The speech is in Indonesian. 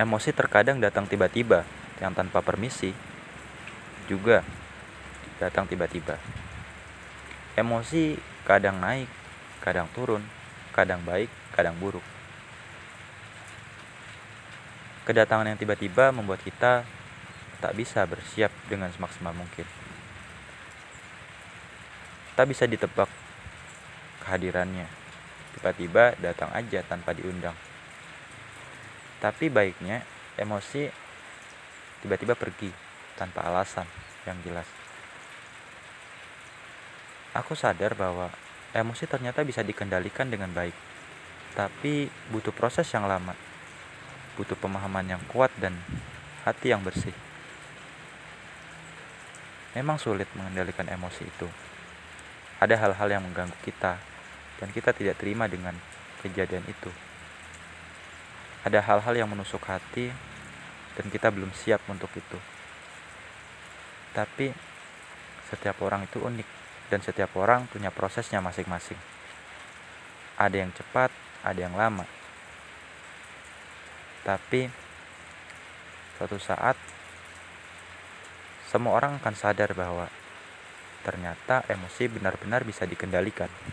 Emosi terkadang datang tiba-tiba, yang tanpa permisi juga datang tiba-tiba. Emosi kadang naik, kadang turun, kadang baik, kadang buruk. Kedatangan yang tiba-tiba membuat kita tak bisa bersiap dengan semaksimal mungkin. Tak bisa ditebak kehadirannya. Tiba-tiba datang aja tanpa diundang. Tapi baiknya emosi tiba-tiba pergi tanpa alasan yang jelas. Aku sadar bahwa emosi ternyata bisa dikendalikan dengan baik, tapi butuh proses yang lama, butuh pemahaman yang kuat dan hati yang bersih. Memang sulit mengendalikan emosi itu. Ada hal-hal yang mengganggu kita, dan kita tidak terima dengan kejadian itu. Ada hal-hal yang menusuk hati, dan kita belum siap untuk itu. Tapi setiap orang itu unik, dan setiap orang punya prosesnya masing-masing. Ada yang cepat, ada yang lama. Tapi suatu saat semua orang akan sadar bahwa ternyata emosi benar-benar bisa dikendalikan.